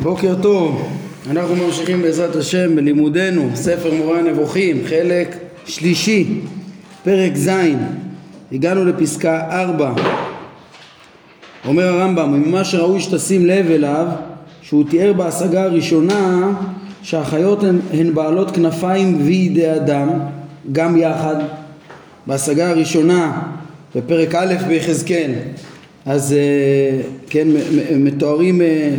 בוקר טוב, אנחנו ממשיכים בעזרת השם בלימודנו, ספר מורה הנבוכים, חלק שלישי, פרק ז', הגענו לפסקה 4. אומר הרמב"ם, ממה שראוי שתשים לב אליו, שהוא תיאר בהשגה הראשונה שהחיות הן, הן בעלות כנפיים וידי אדם, גם יחד. בהשגה הראשונה, בפרק א' ביחזקאל, אז אה, כן, מתוארים אה,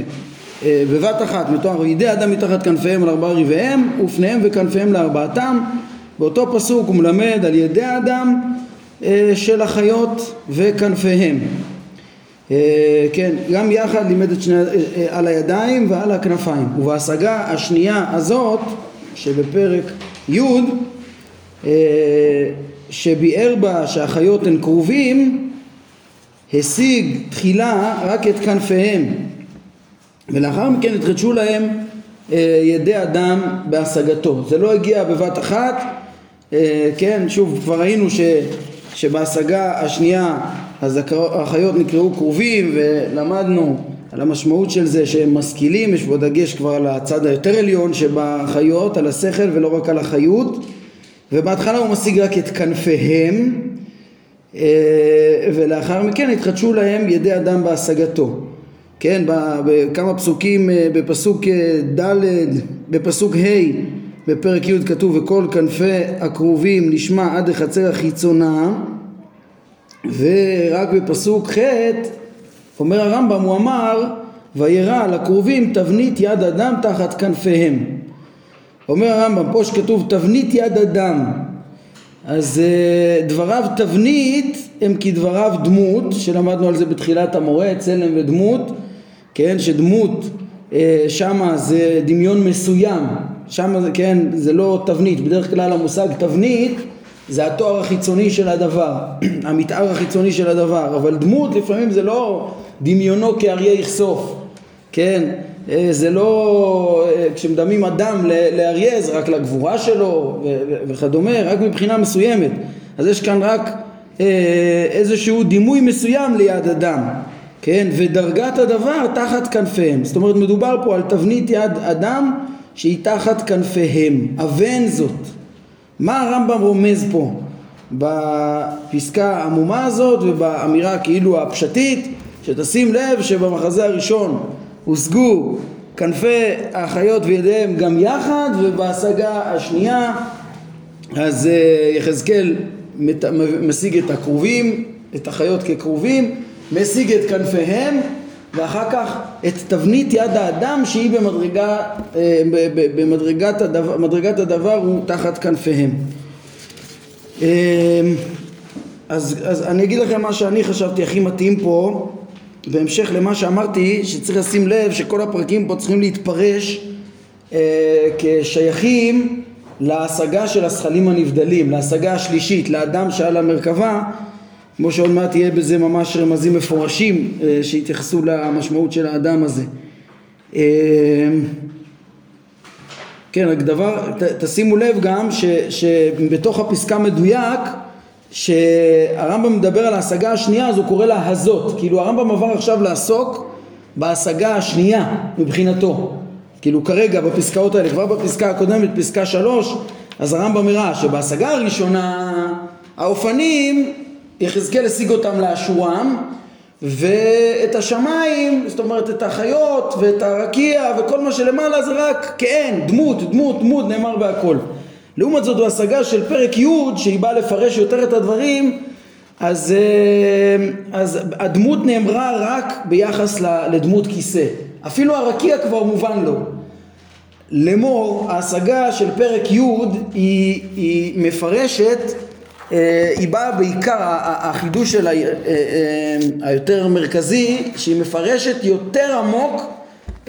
אה, בבת אחת, מתואר ידי אדם מתחת כנפיהם על ארבעה רבעיהם ופניהם וכנפיהם לארבעתם באותו פסוק הוא מלמד על ידי האדם של החיות וכנפיהם. כן, גם יחד לימד את שני, על הידיים ועל הכנפיים. ובהשגה השנייה הזאת שבפרק י' שביאר בה שהחיות הן קרובים השיג תחילה רק את כנפיהם ולאחר מכן התחדשו להם אה, ידי אדם בהשגתו. זה לא הגיע בבת אחת אה, כן שוב כבר ראינו ש, שבהשגה השנייה אז החיות נקראו קרובים ולמדנו על המשמעות של זה שהם משכילים יש פה דגש כבר על הצד היותר עליון שבחיות על השכל ולא רק על החיות. ובהתחלה הוא משיג רק את כנפיהם ולאחר מכן התחדשו להם ידי אדם בהשגתו. כן בכמה פסוקים אה, בפסוק אה, ד' בפסוק ה' בפרק י' כתוב וכל כנפי הכרובים נשמע עד לחצר החיצונה ורק בפסוק ח' אומר הרמב"ם הוא אמר וירא לכרובים תבנית יד אדם תחת כנפיהם אומר הרמב"ם פה שכתוב תבנית יד אדם אז uh, דבריו תבנית הם כדבריו דמות שלמדנו על זה בתחילת המורה צלם ודמות כן שדמות uh, שמה זה דמיון מסוים. שמה זה כן זה לא תבנית. בדרך כלל המושג תבנית זה התואר החיצוני של הדבר המתאר החיצוני של הדבר אבל דמות לפעמים זה לא דמיונו כאריה יחשוף כן? אה, זה לא, אה, כשמדמים אדם לאריה זה רק לגבורה שלו וכדומה, רק מבחינה מסוימת. אז יש כאן רק אה, איזשהו דימוי מסוים ליד אדם, כן? ודרגת הדבר תחת כנפיהם. זאת אומרת מדובר פה על תבנית יד אדם שהיא תחת כנפיהם. אבן זאת. מה הרמב"ם רומז פה? בפסקה העמומה הזאת ובאמירה כאילו הפשטית שתשים לב שבמחזה הראשון הושגו כנפי החיות וידיהם גם יחד ובהשגה השנייה אז אה, יחזקאל משיג את הכרובים, את החיות ככרובים, משיג את כנפיהם ואחר כך את תבנית יד האדם שהיא במדרגה, אה, במדרגת הדבר, מדרגת הדבר הוא תחת כנפיהם. אה, אז, אז אני אגיד לכם מה שאני חשבתי הכי מתאים פה בהמשך למה שאמרתי שצריך לשים לב שכל הפרקים פה צריכים להתפרש אה, כשייכים להשגה של השכלים הנבדלים, להשגה השלישית, לאדם שעל המרכבה כמו שעוד מעט יהיה בזה ממש רמזים מפורשים אה, שיתייחסו למשמעות של האדם הזה. אה, כן, רק דבר, ת, תשימו לב גם ש, שבתוך הפסקה מדויק שהרמב"ם מדבר על ההשגה השנייה אז הוא קורא לה הזאת כאילו הרמב"ם עבר עכשיו לעסוק בהשגה השנייה מבחינתו כאילו כרגע בפסקאות האלה כבר בפסקה הקודמת פסקה שלוש אז הרמב"ם הראה שבהשגה הראשונה האופנים יחזקאל השיג אותם לאשורם ואת השמיים, זאת אומרת את החיות ואת הרקיע וכל מה שלמעלה זה רק כאין, דמות, דמות, דמות, נאמר בהכל. לעומת זאת בהשגה של פרק י' שהיא באה לפרש יותר את הדברים אז, אה, אז הדמות נאמרה רק ביחס לדמות כיסא. אפילו הרקיע כבר מובן לו. לאמור ההשגה של פרק י' היא, היא מפרשת אה, היא באה בעיקר החידוש שלה אה, היותר מרכזי שהיא מפרשת יותר עמוק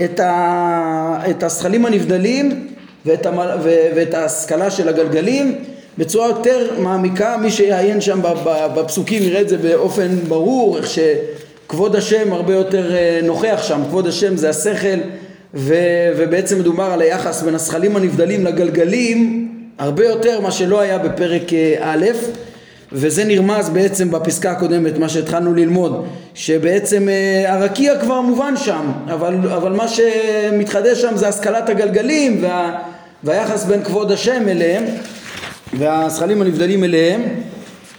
את, ה, את השכלים הנבדלים ואת, המ... ו... ואת ההשכלה של הגלגלים בצורה יותר מעמיקה, מי שיעיין שם בפסוקים יראה את זה באופן ברור, איך שכבוד השם הרבה יותר אה, נוכח שם, כבוד השם זה השכל ו... ובעצם מדובר על היחס בין השכלים הנבדלים לגלגלים הרבה יותר מה שלא היה בפרק אה, א' וזה נרמז בעצם בפסקה הקודמת, מה שהתחלנו ללמוד, שבעצם אה, הרקיע כבר מובן שם, אבל, אבל מה שמתחדש שם זה השכלת הגלגלים וה, והיחס בין כבוד השם אליהם והזכלים הנבדלים אליהם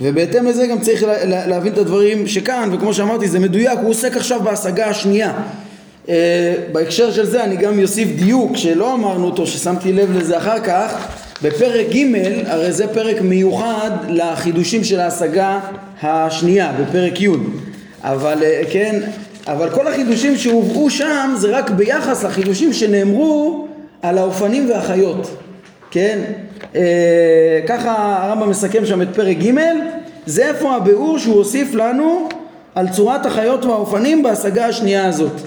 ובהתאם לזה גם צריך לה, להבין את הדברים שכאן וכמו שאמרתי זה מדויק, הוא עוסק עכשיו בהשגה השנייה. Uh, בהקשר של זה אני גם אוסיף דיוק שלא אמרנו אותו ששמתי לב לזה אחר כך. בפרק ג' הרי זה פרק מיוחד לחידושים של ההשגה השנייה בפרק י' אבל uh, כן אבל כל החידושים שהובאו שם זה רק ביחס לחידושים שנאמרו על האופנים והחיות כן uh, ככה הרמב"ם מסכם שם את פרק ג' זה איפה הביאור שהוא הוסיף לנו על צורת החיות והאופנים בהשגה השנייה הזאת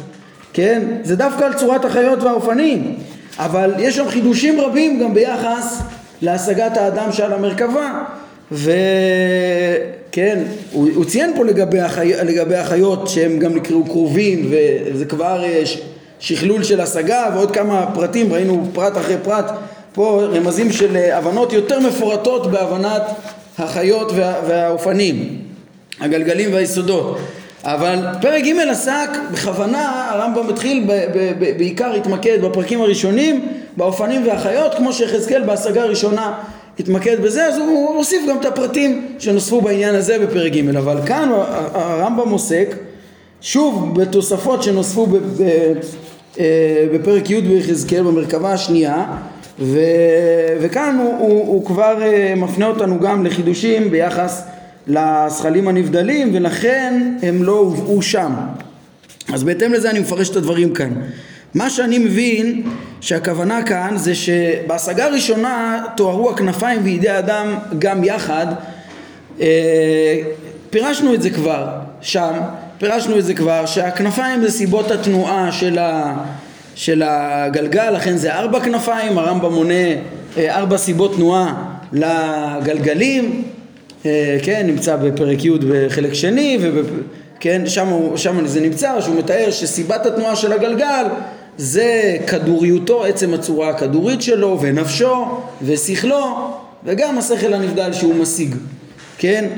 כן? זה דווקא על צורת החיות והאופנים, אבל יש שם חידושים רבים גם ביחס להשגת האדם שעל המרכבה, וכן, הוא, הוא ציין פה לגבי, החי, לגבי החיות שהם גם נקראו קרובים, וזה כבר שכלול של השגה ועוד כמה פרטים, ראינו פרט אחרי פרט, פה רמזים של הבנות יותר מפורטות בהבנת החיות וה, והאופנים, הגלגלים והיסודות. אבל פרק ג' עסק בכוונה, הרמב"ם התחיל ב- ב- ב- בעיקר התמקד בפרקים הראשונים באופנים והחיות כמו שיחזקאל בהשגה הראשונה התמקד בזה אז הוא הוסיף גם את הפרטים שנוספו בעניין הזה בפרק ג' אבל כאן הרמב"ם עוסק שוב בתוספות שנוספו אה, בפרק י' ביחזקאל במרכבה השנייה ו- וכאן הוא, הוא, הוא כבר אה, מפנה אותנו גם לחידושים ביחס לזכלים הנבדלים ולכן הם לא הובאו שם. אז בהתאם לזה אני מפרש את הדברים כאן. מה שאני מבין שהכוונה כאן זה שבהשגה הראשונה תוארו הכנפיים וידי האדם גם יחד אה, פירשנו את זה כבר שם, פירשנו את זה כבר שהכנפיים זה סיבות התנועה של, ה, של הגלגל לכן זה ארבע כנפיים הרמב"ם מונה אה, ארבע סיבות תנועה לגלגלים אה, כן, נמצא בפרק י' בחלק שני, וכן, שם, שם זה נמצא, שהוא מתאר שסיבת התנועה של הגלגל זה כדוריותו, עצם הצורה הכדורית שלו, ונפשו, ושכלו, וגם השכל הנבדל שהוא משיג, כן?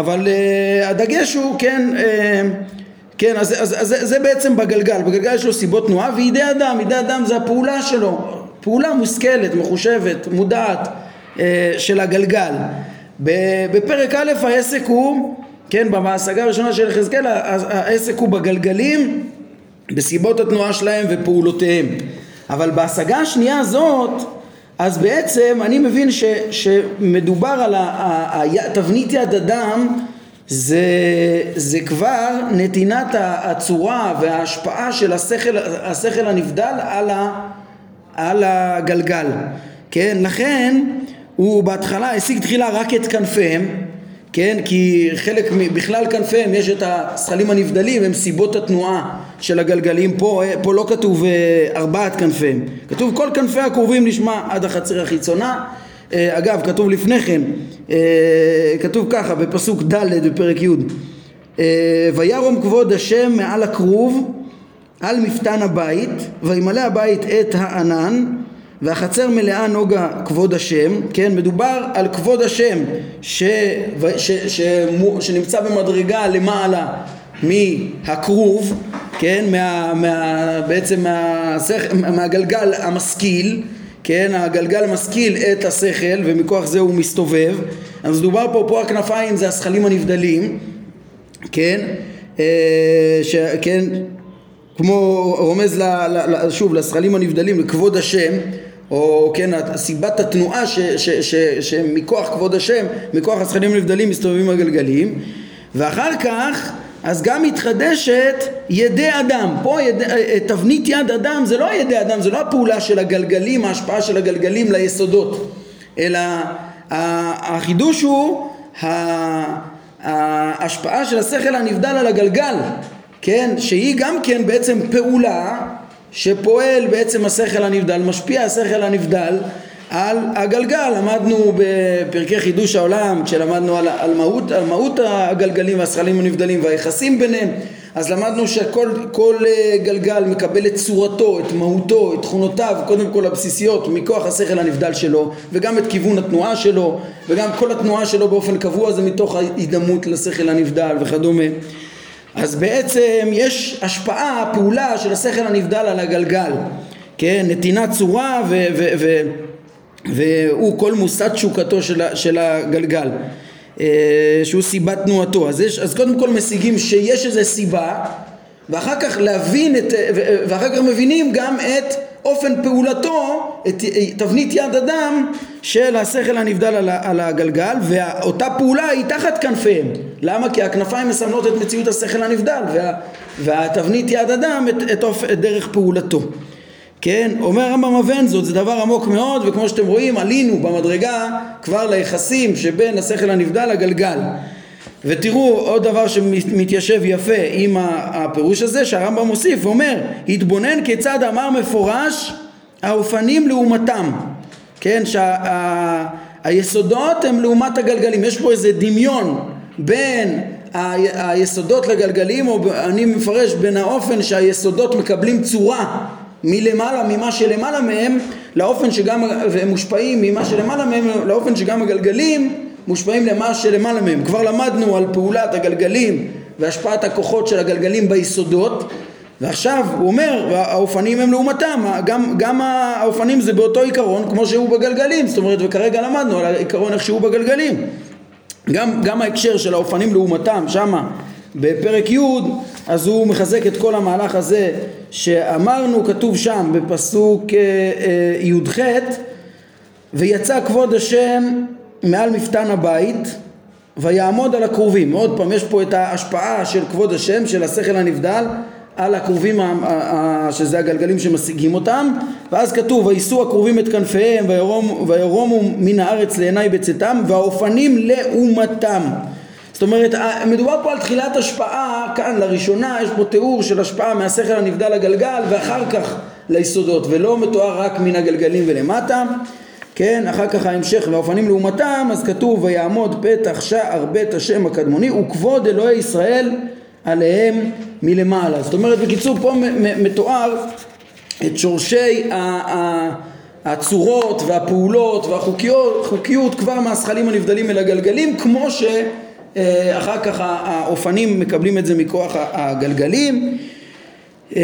אבל uh, הדגש הוא, כן, uh, כן, אז, אז, אז זה בעצם בגלגל, בגלגל יש לו סיבות תנועה, וידי אדם, ידי אדם זה הפעולה שלו, פעולה מושכלת, מחושבת, מודעת uh, של הגלגל. בפרק א' העסק הוא, כן, בהשגה הראשונה של יחזקאל העסק הוא בגלגלים, בסיבות התנועה שלהם ופעולותיהם. אבל בהשגה השנייה הזאת, אז בעצם אני מבין ש, שמדובר על תבנית יד אדם זה, זה כבר נתינת הצורה וההשפעה של השכל, השכל הנבדל על, ה, על הגלגל, כן? לכן הוא בהתחלה השיג תחילה רק את כנפיהם, כן? כי חלק, בכלל כנפיהם יש את השכלים הנבדלים, הם סיבות התנועה של הגלגלים. פה, פה לא כתוב אה, ארבעת כנפיהם, כתוב כל כנפי הקרובים נשמע עד החצר החיצונה. אה, אגב, כתוב לפני כן, אה, כתוב ככה בפסוק ד' בפרק י' וירום כבוד השם מעל הכרוב על מפתן הבית וימלא הבית את הענן והחצר מלאה נוגה כבוד השם, כן, מדובר על כבוד השם ש, ש, ש, שנמצא במדרגה למעלה מהכרוב, כן, מה, מה, בעצם מהשכ, מהגלגל המשכיל, כן, הגלגל משכיל את השכל ומכוח זה הוא מסתובב, אז מדובר פה, פה הכנפיים זה השכלים הנבדלים, כן, אה, ש, כן, כמו רומז ל, ל, שוב לשכלים הנבדלים לכבוד השם או כן, סיבת התנועה שמכוח כבוד השם, מכוח השכנים הנבדלים מסתובבים הגלגלים. ואחר כך אז גם מתחדשת ידי אדם, פה יד, אה, תבנית יד אדם זה לא ידי אדם, זה לא הפעולה של הגלגלים, ההשפעה של הגלגלים ליסודות, אלא החידוש הוא ההשפעה של השכל הנבדל על הגלגל, כן, שהיא גם כן בעצם פעולה שפועל בעצם השכל הנבדל, משפיע השכל הנבדל על הגלגל, למדנו בפרקי חידוש העולם כשלמדנו על, על, מהות, על מהות הגלגלים והשכלים הנבדלים והיחסים ביניהם אז למדנו שכל כל אה, גלגל מקבל את צורתו, את מהותו, את תכונותיו, קודם כל הבסיסיות, מכוח השכל הנבדל שלו, וגם את כיוון התנועה שלו, וגם כל התנועה שלו באופן קבוע זה מתוך ההידמות לשכל הנבדל וכדומה. אז בעצם יש השפעה, פעולה של השכל הנבדל על הגלגל, כן, נתינת צורה ו... ו, ו והוא כל מושא תשוקתו של, של הגלגל אה, שהוא סיבת תנועתו. אז, יש, אז קודם כל משיגים שיש איזה סיבה ואחר כך להבין את, ואחר כך מבינים גם את אופן פעולתו, את תבנית יד אדם של השכל הנבדל על, על הגלגל ואותה פעולה היא תחת כנפיהם. למה? כי הכנפיים מסמלות את מציאות השכל הנבדל וה, והתבנית יד אדם את, את, את דרך פעולתו כן, אומר הרמב"ם אבן זאת, זה דבר עמוק מאוד וכמו שאתם רואים עלינו במדרגה כבר ליחסים שבין השכל הנבדל לגלגל. ותראו עוד דבר שמתיישב יפה עם הפירוש הזה שהרמב"ם מוסיף ואומר התבונן כיצד אמר מפורש האופנים לעומתם כן שהיסודות שה, הם לעומת הגלגלים. יש פה איזה דמיון בין היסודות לגלגלים או אני מפרש בין האופן שהיסודות מקבלים צורה מלמעלה ממה שלמעלה מהם לאופן שגם והם מושפעים ממה שלמעלה מהם לאופן שגם הגלגלים מושפעים למה שלמעלה מהם. כבר למדנו על פעולת הגלגלים והשפעת הכוחות של הגלגלים ביסודות ועכשיו הוא אומר האופנים הם לעומתם גם, גם האופנים זה באותו עיקרון כמו שהוא בגלגלים זאת אומרת וכרגע למדנו על העיקרון איך שהוא בגלגלים. גם, גם ההקשר של האופנים לעומתם שמה בפרק י' אז הוא מחזק את כל המהלך הזה שאמרנו כתוב שם בפסוק אה, אה, י"ח ויצא כבוד השם מעל מפתן הבית ויעמוד על הכרובים. עוד פעם יש פה את ההשפעה של כבוד השם של השכל הנבדל על הכרובים שזה הגלגלים שמשיגים אותם. ואז כתוב ויישאו הכרובים את כנפיהם וירומו מן הארץ לעיני בצאתם והאופנים לאומתם זאת אומרת מדובר פה על תחילת השפעה כאן לראשונה יש פה תיאור של השפעה מהשכל הנבדל לגלגל ואחר כך ליסודות ולא מתואר רק מן הגלגלים ולמטה כן? אחר כך ההמשך והאופנים לעומתם אז כתוב ויעמוד פתח שער בית השם הקדמוני וכבוד אלוהי ישראל עליהם מלמעלה. זאת אומרת בקיצור פה מתואר את שורשי הצורות והפעולות והחוקיות כבר מהזכלים הנבדלים אל הגלגלים כמו ש... אה, אחר כך האופנים מקבלים את זה מכוח הגלגלים. אה,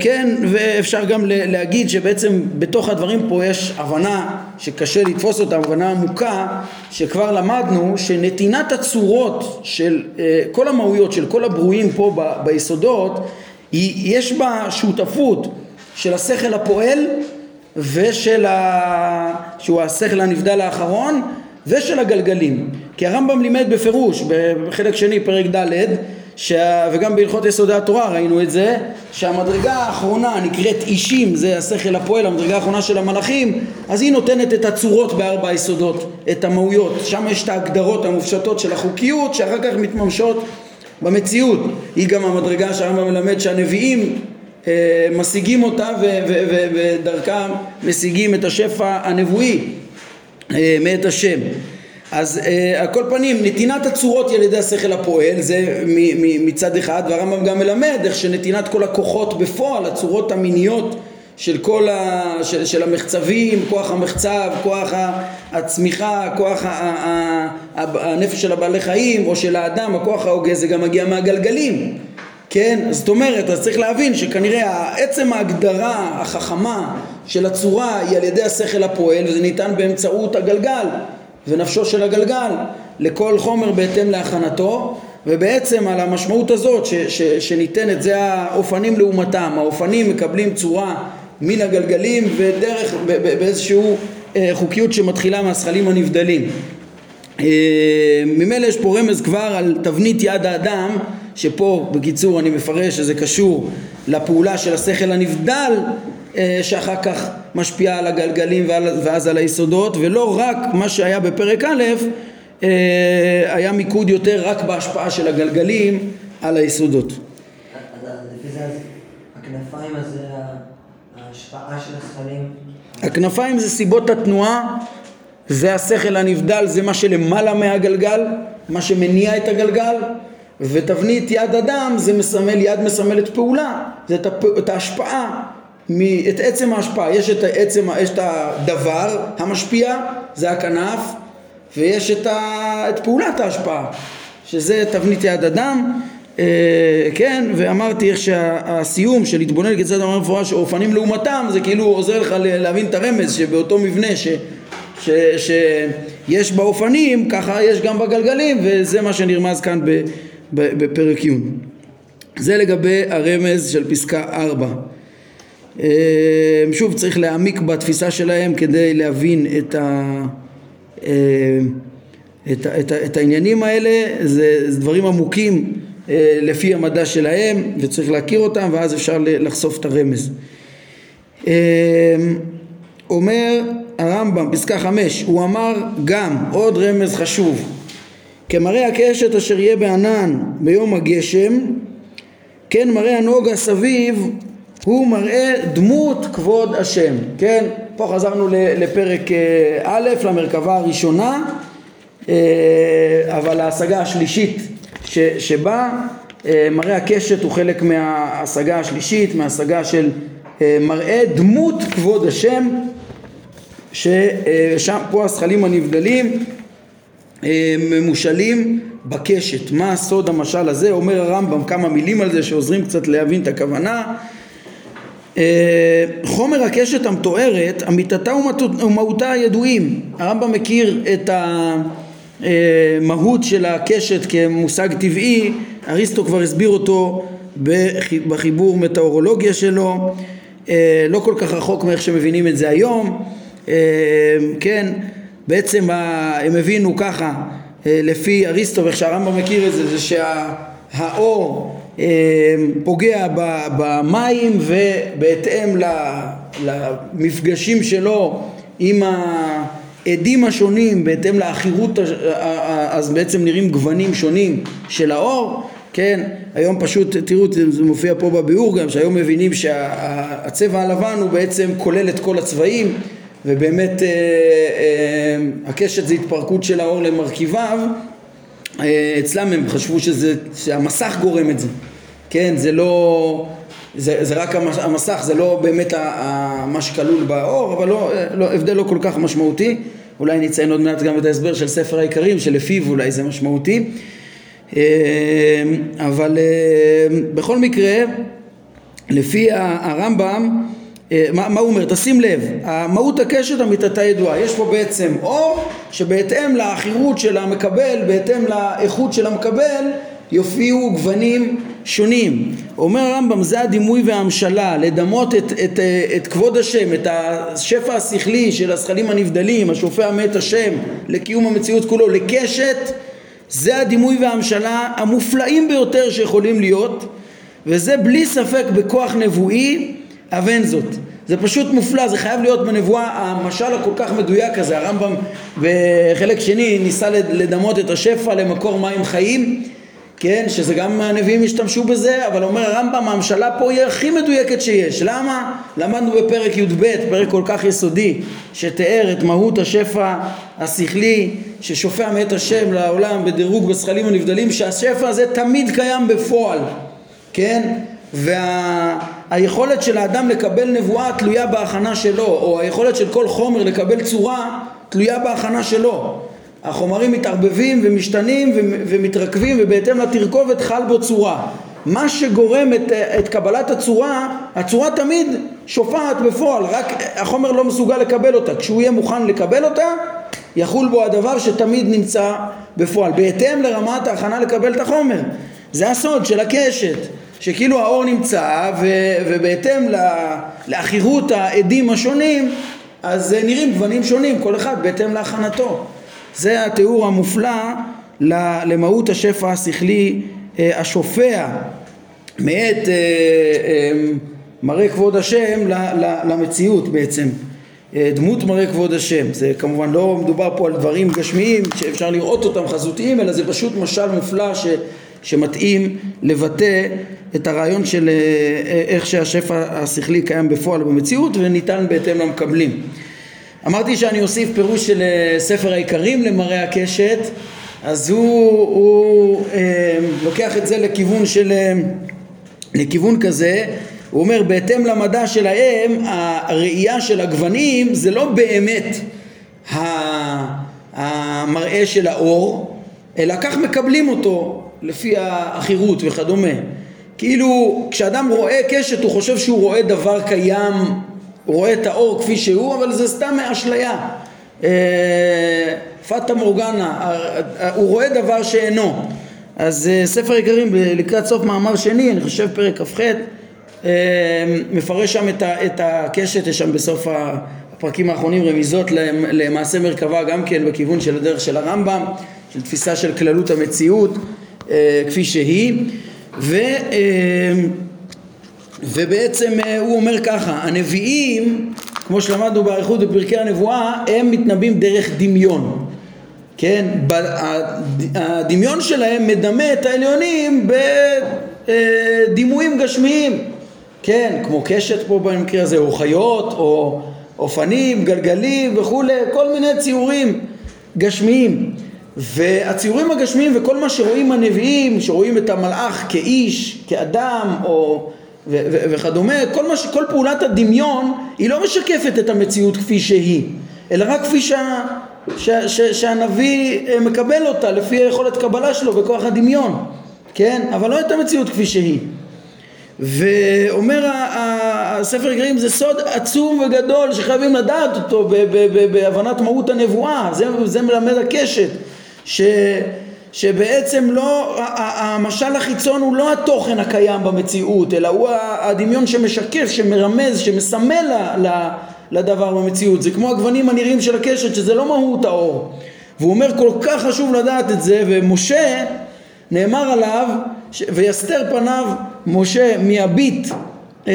כן ואפשר גם להגיד שבעצם בתוך הדברים פה יש הבנה שקשה לתפוס אותה הבנה עמוקה שכבר למדנו שנתינת הצורות של אה, כל המהויות של כל הברואים פה ביסודות יש בה שותפות של השכל הפועל ושל ה... שהוא השכל הנבדל האחרון ושל הגלגלים כי הרמב"ם לימד בפירוש בחלק שני פרק ד' שה... וגם בהלכות יסודי התורה ראינו את זה שהמדרגה האחרונה נקראת אישים זה השכל הפועל המדרגה האחרונה של המלאכים אז היא נותנת את הצורות בארבע היסודות את המהויות. שם יש את ההגדרות המופשטות של החוקיות שאחר כך מתממשות במציאות. היא גם המדרגה שהרמב"ם מלמד שהנביאים אה, משיגים אותה ודרכם משיגים את השפע הנבואי אה, מאת השם אז אה, על כל פנים נתינת הצורות היא על ידי השכל הפועל זה מצד אחד והרמב"ם גם מלמד איך שנתינת כל הכוחות בפועל הצורות המיניות של כל ה... של, של המחצבים, כוח המחצב, כוח הצמיחה, כוח ה, ה, ה, הנפש של הבעלי חיים או של האדם, הכוח ההוגה זה גם מגיע מהגלגלים כן? זאת אומרת, אז צריך להבין שכנראה עצם ההגדרה החכמה של הצורה היא על ידי השכל הפועל וזה ניתן באמצעות הגלגל ונפשו של הגלגל לכל חומר בהתאם להכנתו ובעצם על המשמעות הזאת ש, ש, שניתנת זה האופנים לעומתם. האופנים מקבלים צורה מן הגלגלים ודרך באיזשהו אה, חוקיות שמתחילה מהשכלים הנבדלים. אה, ממילא יש פה רמז כבר על תבנית יד האדם שפה בקיצור אני מפרש שזה קשור לפעולה של השכל הנבדל אה, שאחר כך משפיעה על הגלגלים ואז על היסודות ולא רק מה שהיה בפרק א' אה, היה מיקוד יותר רק בהשפעה של הגלגלים על היסודות. הכנפיים זה ההשפעה של השכלים? הכנפיים זה סיבות התנועה זה השכל הנבדל, זה מה שלמעלה מהגלגל, מה שמניע את הגלגל ותבנית יד אדם זה מסמל, יד מסמלת פעולה, זה את, הפ... ההשפעה, את עצם ההשפעה, יש את, העצם, יש את הדבר המשפיע, זה הכנף, ויש את, ה... את פעולת ההשפעה, שזה תבנית יד אדם, אה, כן, ואמרתי איך שהסיום של להתבונן כיצד אמר מפורש אופנים לעומתם זה כאילו עוזר לך להבין את הרמז שבאותו מבנה ש... ש, שיש באופנים, ככה יש גם בגלגלים, וזה מה שנרמז כאן ב, ב, בפרק י'. זה לגבי הרמז של פסקה 4. אה, שוב, צריך להעמיק בתפיסה שלהם כדי להבין את, ה, אה, את, את, את העניינים האלה, זה, זה דברים עמוקים אה, לפי המדע שלהם, וצריך להכיר אותם, ואז אפשר לחשוף את הרמז. אומר הרמב"ם, פסקה חמש, הוא אמר גם, עוד רמז חשוב, כמראה הקשת אשר יהיה בענן ביום הגשם, כן מראה הנוגה סביב הוא מראה דמות כבוד השם, כן? פה חזרנו לפרק אה, א', למרכבה הראשונה, אה, אבל ההשגה השלישית שבה אה, מראה הקשת הוא חלק מההשגה השלישית, מההשגה של מראה דמות כבוד השם ששם פה הזכלים הנבדלים ממושלים בקשת. מה סוד המשל הזה? אומר הרמב"ם כמה מילים על זה שעוזרים קצת להבין את הכוונה. אה, חומר הקשת המתוארת, אמיתתה ומהותה הידועים. הרמב"ם מכיר את המהות של הקשת כמושג טבעי, אריסטו כבר הסביר אותו בחיבור מטאורולוגיה שלו, אה, לא כל כך רחוק מאיך שמבינים את זה היום. אה, כן, בעצם הם הבינו ככה, לפי אריסטו, ואיך שהרמב"ם מכיר את זה, זה שהאור פוגע במים ובהתאם למפגשים שלו עם העדים השונים, בהתאם לעכירות, אז בעצם נראים גוונים שונים של האור, כן, היום פשוט, תראו, זה מופיע פה בביאור גם, שהיום מבינים שהצבע הלבן הוא בעצם כולל את כל הצבעים ובאמת אה, אה, הקשת זה התפרקות של האור למרכיביו, אה, אצלם הם חשבו שזה, שהמסך גורם את זה, כן, זה לא, זה, זה רק המסך, זה לא באמת מה שכלול באור, אבל לא, לא, הבדל לא כל כך משמעותי, אולי נציין עוד מעט גם את ההסבר של ספר העיקרים, שלפיו אולי זה משמעותי, אבל בכל מקרה, לפי הרמב"ם, אה, מה, מה הוא אומר? תשים לב, מהות הקשת אמיתתה ידועה, יש פה בעצם אור שבהתאם לעכירות של המקבל, בהתאם לאיכות של המקבל, יופיעו גוונים שונים. אומר הרמב"ם זה הדימוי וההמשלה, לדמות את, את, את כבוד השם, את השפע השכלי של הזכלים הנבדלים, השופע מת השם לקיום המציאות כולו, לקשת, זה הדימוי וההמשלה המופלאים ביותר שיכולים להיות, וזה בלי ספק בכוח נבואי אבן זאת. זה פשוט מופלא, זה חייב להיות בנבואה המשל הכל כך מדויק הזה. הרמב"ם בחלק שני ניסה לדמות את השפע למקור מים חיים, כן, שזה גם הנביאים השתמשו בזה, אבל אומר הרמב"ם המשלה פה היא הכי מדויקת שיש. למה? למדנו בפרק י"ב, פרק כל כך יסודי, שתיאר את מהות השפע השכלי ששופע מאת השם לעולם בדירוג בזכלים הנבדלים, שהשפע הזה תמיד קיים בפועל, כן? והיכולת וה, של האדם לקבל נבואה תלויה בהכנה שלו, או היכולת של כל חומר לקבל צורה תלויה בהכנה שלו. החומרים מתערבבים ומשתנים ומתרכבים ובהתאם לתרכובת חל בו צורה. מה שגורם את, את קבלת הצורה, הצורה תמיד שופעת בפועל, רק החומר לא מסוגל לקבל אותה. כשהוא יהיה מוכן לקבל אותה, יחול בו הדבר שתמיד נמצא בפועל, בהתאם לרמת ההכנה לקבל את החומר. זה הסוד של הקשת. שכאילו האור נמצא ו, ובהתאם לעכירות העדים השונים אז נראים גוונים שונים כל אחד בהתאם להכנתו זה התיאור המופלא למהות השפע השכלי אה, השופע מאת אה, אה, מראה כבוד השם למציאות בעצם דמות מראה כבוד השם זה כמובן לא מדובר פה על דברים גשמיים שאפשר לראות אותם חזותיים אלא זה פשוט משל מופלא ש, שמתאים לבטא את הרעיון של איך שהשפע השכלי קיים בפועל במציאות וניתן בהתאם למקבלים. אמרתי שאני אוסיף פירוש של אה, ספר העיקרים למראה הקשת אז הוא, הוא אה, לוקח את זה לכיוון של, אה, לכיוון כזה, הוא אומר בהתאם למדע שלהם הראייה של הגוונים זה לא באמת המראה של האור, אלא כך מקבלים אותו לפי החירות וכדומה. כאילו כשאדם רואה קשת הוא חושב שהוא רואה דבר קיים, רואה את האור כפי שהוא, אבל זה סתם אשליה. אה, פטה מורגנה, אה, אה, הוא רואה דבר שאינו. אז ספר עיקרים לקראת סוף מאמר שני, אני חושב פרק כ"ח, מפרש שם את הקשת, יש שם בסוף הפרקים האחרונים רמיזות למעשה מרכבה גם כן בכיוון של הדרך של הרמב"ם, של תפיסה של כללות המציאות כפי שהיא. ו, ובעצם אה, הוא אומר ככה, הנביאים, כמו שלמדנו באריכות בפרקי הנבואה, הם מתנבאים דרך דמיון. כן, הדמיון שלהם מדמה את העליונים בדימויים גשמיים, כן, כמו קשת פה במקרה הזה, או חיות, או אופנים, גלגלים וכולי, כל מיני ציורים גשמיים. והציורים הגשמיים וכל מה שרואים הנביאים, שרואים את המלאך כאיש, כאדם או ו- ו- וכדומה, כל, ש- כל פעולת הדמיון היא לא משקפת את המציאות כפי שהיא, אלא רק כפי שה- ש- ש- שהנביא אה, מקבל אותה לפי היכולת קבלה שלו בכוח הדמיון, כן? אבל לא את המציאות כפי שהיא. ואומר הספר גרים זה סוד עצום וגדול שחייבים לדעת אותו בהבנת מהות הנבואה, זה, זה מלמד הקשת ש, שבעצם לא, המשל החיצון הוא לא התוכן הקיים במציאות, אלא הוא הדמיון שמשקף, שמרמז, שמסמל לדבר במציאות. זה כמו הגוונים הנראים של הקשת, שזה לא מהות האור. והוא אומר כל כך חשוב לדעת את זה, ומשה נאמר עליו, ש... ויסתר פניו משה מהביט אה,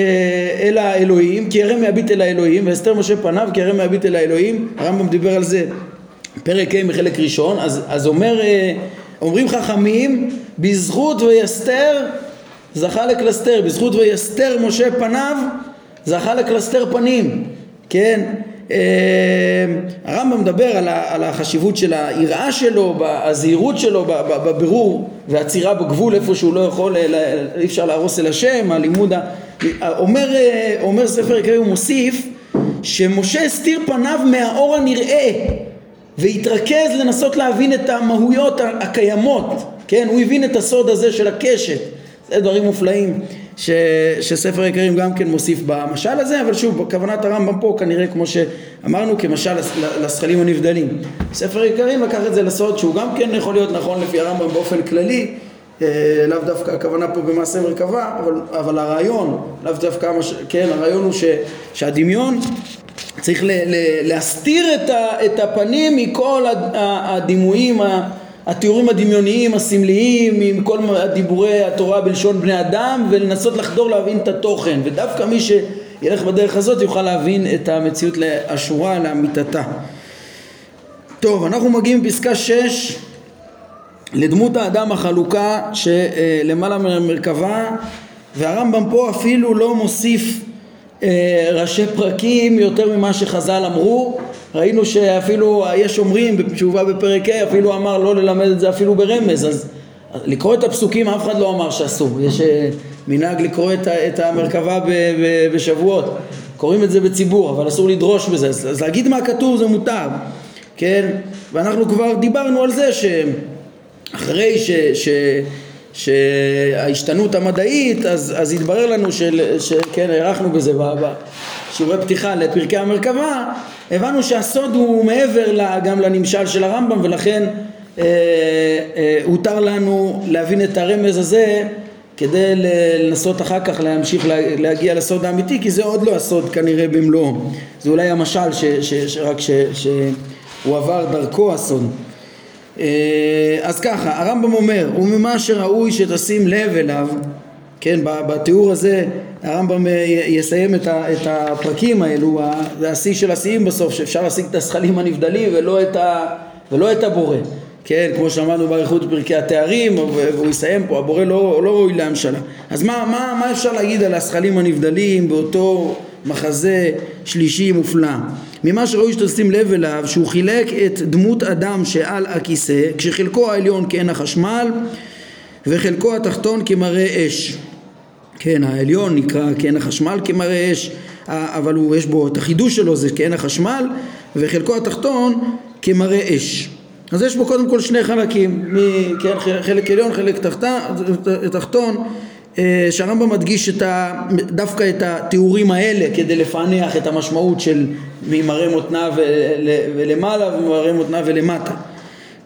אל האלוהים, כי ירא מהביט אל האלוהים, ויסתר משה פניו כי ירא מהביט אל האלוהים, הרמב"ם דיבר על זה פרק ה' בחלק ראשון, אז, אז אומר, אה, אומרים חכמים, בזכות ויסתר זכה לקלסתר, בזכות ויסתר משה פניו זכה לקלסתר פנים, כן? אה, הרמב"ם מדבר על, החשיבות של היראה שלו, הזהירות שלו בבירור והעצירה בגבול איפה שהוא לא יכול, אי אפשר להרוס אל השם, הלימוד, אומר, אה, אומר ספר יקרי, הוא מוסיף שמשה הסתיר פניו מהאור הנראה והתרכז לנסות להבין את המהויות הקיימות, כן? הוא הבין את הסוד הזה של הקשת, זה דברים מופלאים ש, שספר העיקרים גם כן מוסיף במשל הזה, אבל שוב, כוונת הרמב"ם פה כנראה כמו שאמרנו כמשל לזכלים הנבדלים. ספר העיקרים לקח את זה לסוד שהוא גם כן יכול להיות נכון לפי הרמב"ם באופן כללי, אה, לאו דווקא הכוונה פה במעשה מרכבה, אבל, אבל הרעיון, לאו דווקא, כן, הרעיון הוא ש, שהדמיון צריך ל, ל, להסתיר את, ה, את הפנים מכל הדימויים, התיאורים הדמיוניים, הסמליים, עם כל דיבורי התורה בלשון בני אדם ולנסות לחדור להבין את התוכן ודווקא מי שילך בדרך הזאת יוכל להבין את המציאות לאשורה, לאמיתתה. טוב, אנחנו מגיעים בפסקה 6 לדמות האדם החלוקה שלמעלה מהמרכבה והרמב"ם פה אפילו לא מוסיף ראשי פרקים יותר ממה שחז"ל אמרו. ראינו שאפילו יש אומרים בתשובה בפרק ה' אפילו אמר לא ללמד את זה אפילו ברמז. אז לקרוא את הפסוקים אף אחד לא אמר שאסור. יש אה, מנהג לקרוא את, את המרכבה בשבועות. קוראים את זה בציבור אבל אסור לדרוש בזה. אז, אז להגיד מה כתוב זה מותר כן? ואנחנו כבר דיברנו על זה שאחרי ש, ש, שההשתנות המדעית, אז, אז התברר לנו של, שכן, הארכנו בזה בשיעורי פתיחה לפרקי המרכבה, הבנו שהסוד הוא מעבר גם לנמשל של הרמב"ם ולכן אה, אה, הותר לנו להבין את הרמז הזה כדי לנסות אחר כך להמשיך להגיע לסוד האמיתי כי זה עוד לא הסוד כנראה במלואו. זה אולי המשל ש, ש, ש, רק שהוא עבר דרכו הסוד אז ככה, הרמב"ם אומר, וממה שראוי שתשים לב אליו, כן, בתיאור הזה הרמב"ם אה, יסיים את, הפרקים האלו, זה השיא של השיאים בסוף, שאפשר להשיג את הזכלים הנבדלים ולא את, ה, ולא את הבורא, כן, כמו שאמרנו באריכות פרקי התארים, והוא יסיים פה, הבורא לא, לא ראוי להמשלה. אז מה, מה, מה אפשר להגיד על הזכלים הנבדלים באותו מחזה שלישי מופלא. ממה שראוי שתשים לב אליו שהוא חילק את דמות אדם שעל הכיסא כשחלקו העליון כעין החשמל וחלקו התחתון כמראה אש. כן, העליון נקרא כעין החשמל כמראה אש, אבל הוא, יש בו את החידוש שלו זה כעין החשמל וחלקו התחתון כמראה אש. אז יש בו קודם כל שני חלקים, כן, חלק עליון, חלק תחתון, אה, שהרמב"ם מדגיש את ה, דווקא את התיאורים האלה כדי לפענח את המשמעות של ממראה מותנה ולמעלה וממראה מותנה ולמטה.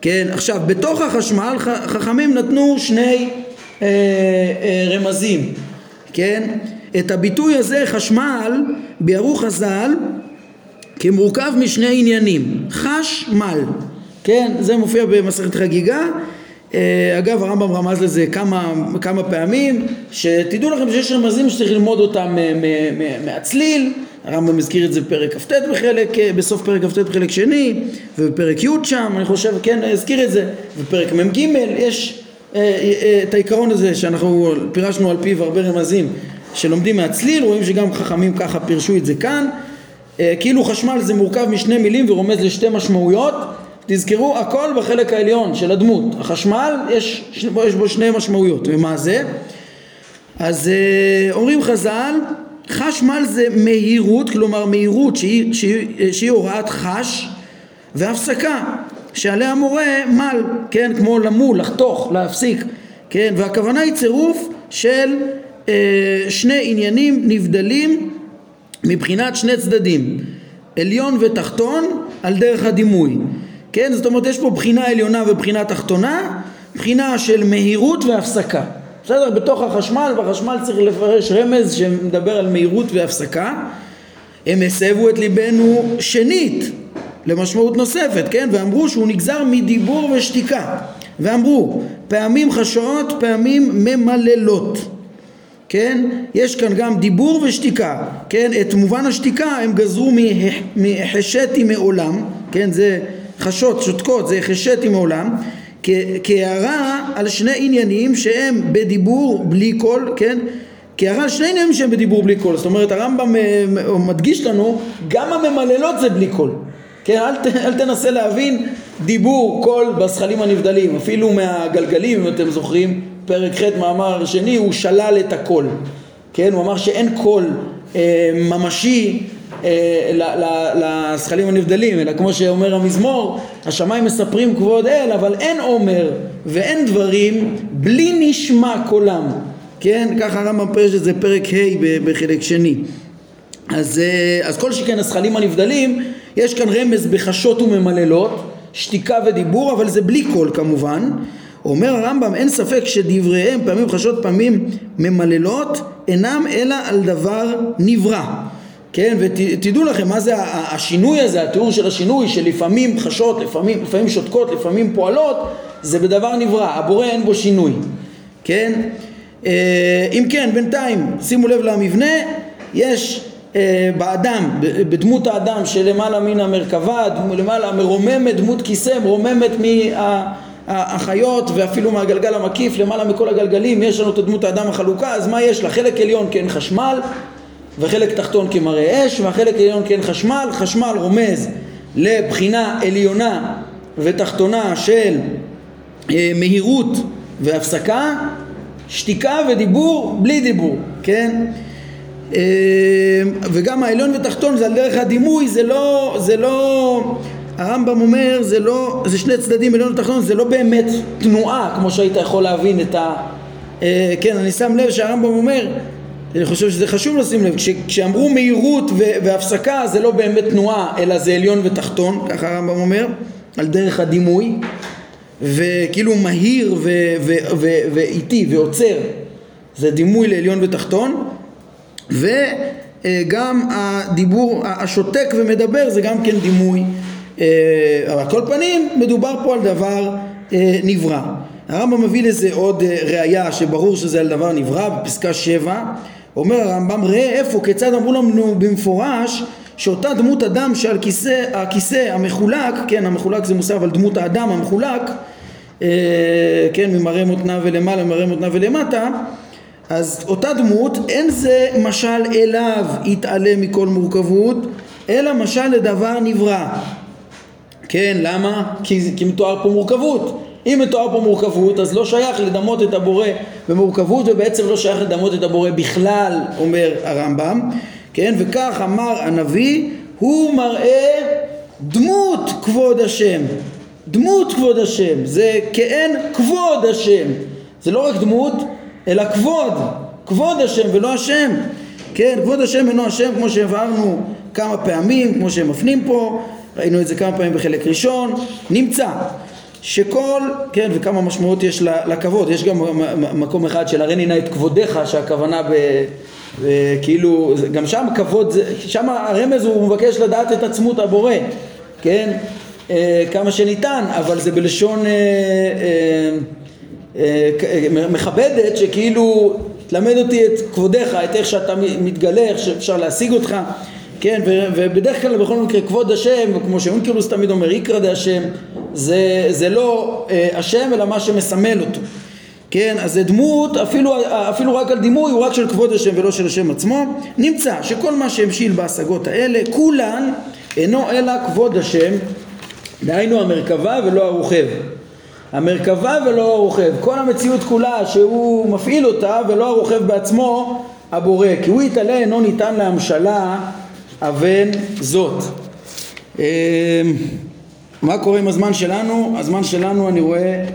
כן, עכשיו בתוך החשמל חכמים נתנו שני אה, אה, רמזים, כן? את הביטוי הזה חשמל ביארו חז"ל כמורכב משני עניינים, חשמל, כן? זה מופיע במסכת חגיגה אה, אגב הרמב"ם רמז לזה כמה, כמה פעמים שתדעו לכם שיש רמזים שצריך ללמוד אותם מהצליל. הרמב"ם הזכיר את זה בפרק כ"ט בחלק, אה, בסוף פרק כ"ט בחלק שני ובפרק י' שם אני חושב כן הזכיר את זה בפרק מ"ג יש אה, את העיקרון הזה שאנחנו פירשנו על פיו הרבה רמזים שלומדים מהצליל רואים שגם חכמים ככה פירשו את זה כאן. כאילו חשמל זה מורכב משני מילים ורומז לשתי משמעויות תזכרו הכל בחלק העליון של הדמות החשמל יש, יש בו שני משמעויות ומה זה? אז אה, אומרים חז"ל חשמל זה מהירות כלומר מהירות שהיא, שהיא, שהיא הוראת חש והפסקה שעליה מורה מל כן כמו למול לחתוך להפסיק כן והכוונה היא צירוף של אה, שני עניינים נבדלים מבחינת שני צדדים עליון ותחתון על דרך הדימוי כן? זאת אומרת יש פה בחינה עליונה ובחינה תחתונה, בחינה של מהירות והפסקה. בסדר? בתוך החשמל, בחשמל צריך לפרש רמז שמדבר על מהירות והפסקה. הם הסבו את ליבנו שנית למשמעות נוספת, כן? ואמרו שהוא נגזר מדיבור ושתיקה. ואמרו פעמים חשאות, פעמים ממללות. כן? יש כאן גם דיבור ושתיקה, כן? את מובן השתיקה הם גזרו מהחשתי מעולם, כן? זה חשות, שותקות, זה חשתי מעולם, כהערה על שני עניינים שהם בדיבור בלי קול, כן? כהערה על שני עניינים שהם בדיבור בלי קול, זאת אומרת הרמב"ם אה, מדגיש לנו גם הממללות זה בלי קול, כן? אל, ת, אל תנסה להבין דיבור קול בשכלים הנבדלים, אפילו מהגלגלים אם אתם זוכרים, פרק ח' מאמר שני הוא שלל את הקול, כן? הוא אמר שאין קול אה, ממשי לשכלים הנבדלים, אלא כמו שאומר המזמור, השמיים מספרים כבוד אל, אבל אין אומר ואין דברים בלי נשמע קולם, כן? ככה הרמב"ם פרש את זה פרק ה' בחלק שני. אז, אה, אז כל שכן הזכלים הנבדלים, יש כאן רמז בחשות וממללות, שתיקה ודיבור, אבל זה בלי קול כמובן. אומר הרמב"ם, אין ספק שדבריהם פעמים חשות פעמים ממללות אינם אלא על דבר נברא. כן, ותדעו לכם מה זה השינוי הזה, התיאור של השינוי שלפעמים חשות, לפעמים, לפעמים שותקות, לפעמים פועלות, זה בדבר נברא, הבורא אין בו שינוי, כן? אה, אם כן, בינתיים, שימו לב למבנה, יש אה, באדם, בדמות האדם שלמעלה מן המרכבה, למעלה מרוממת, דמות כיסא מרוממת מהחיות ואפילו מהגלגל המקיף, למעלה מכל הגלגלים, יש לנו את דמות האדם החלוקה, אז מה יש לה? חלק עליון כן חשמל וחלק תחתון כמראה אש והחלק עליון כן חשמל, חשמל רומז לבחינה עליונה ותחתונה של אה, מהירות והפסקה, שתיקה ודיבור בלי דיבור, כן? אה, וגם העליון ותחתון זה על דרך הדימוי, זה לא, זה לא, הרמב"ם אומר, זה לא, זה שני צדדים עליון ותחתון, זה לא באמת תנועה כמו שהיית יכול להבין את ה... אה, כן, אני שם לב שהרמב"ם אומר אני חושב שזה חשוב לשים לב, כש, כשאמרו מהירות והפסקה זה לא באמת תנועה אלא זה עליון ותחתון, ככה הרמב"ם אומר, על דרך הדימוי, וכאילו מהיר ואיטי ועוצר, זה דימוי לעליון ותחתון, וגם הדיבור השותק ומדבר זה גם כן דימוי, אה, אבל על כל פנים מדובר פה על דבר אה, נברא. הרמב"ם מביא לזה עוד אה, ראייה שברור שזה על דבר נברא בפסקה שבע אומר הרמב"ם ראה איפה כיצד אמרו לנו במפורש שאותה דמות אדם שעל כיסא, הכיסא המחולק, כן המחולק זה מוסף על דמות האדם המחולק, אה, כן ממראה מותנה ולמעלה ממראה מותנה ולמטה, אז אותה דמות, אין זה משל אליו יתעלם מכל מורכבות, אלא משל לדבר נברא. כן, למה? כי, כי מתואר פה מורכבות. אם מתואר פה מורכבות, אז לא שייך לדמות את הבורא במורכבות, ובעצם לא שייך לדמות את הבורא בכלל, אומר הרמב"ם. כן, וכך אמר הנביא, הוא מראה דמות כבוד השם. דמות כבוד השם, זה כאין כבוד השם. זה לא רק דמות, אלא כבוד. כבוד השם ולא השם. כן, כבוד השם אינו השם כמו שהבהרנו כמה פעמים, כמו שהם מפנים פה, ראינו את זה כמה פעמים בחלק ראשון, נמצא שכל, כן, וכמה משמעות יש לכבוד, יש גם מקום אחד של הריני נא את כבודך, שהכוונה ב... כאילו, גם שם כבוד, שם הרמז הוא מבקש לדעת את עצמות הבורא, כן, אה, כמה שניתן, אבל זה בלשון אה, אה, מכבדת, שכאילו, תלמד אותי את כבודך, את איך שאתה מתגלה, איך שאפשר להשיג אותך, כן, ובדרך כלל בכל מקרה כבוד השם, כמו שאונקלוס תמיד אומר, איקרא דה השם, זה, זה לא אה, השם אלא מה שמסמל אותו, כן, אז זה דמות, אפילו, אפילו רק על דימוי הוא רק של כבוד השם ולא של השם עצמו, נמצא שכל מה שהמשיל בהשגות האלה, כולן אינו אלא כבוד השם, דהיינו המרכבה ולא הרוכב. המרכבה ולא הרוכב, כל המציאות כולה שהוא מפעיל אותה ולא הרוכב בעצמו הבורא, כי הוא יתעלה אינו ניתן להמשלה אבן זאת. מה קורה עם הזמן שלנו? הזמן שלנו אני רואה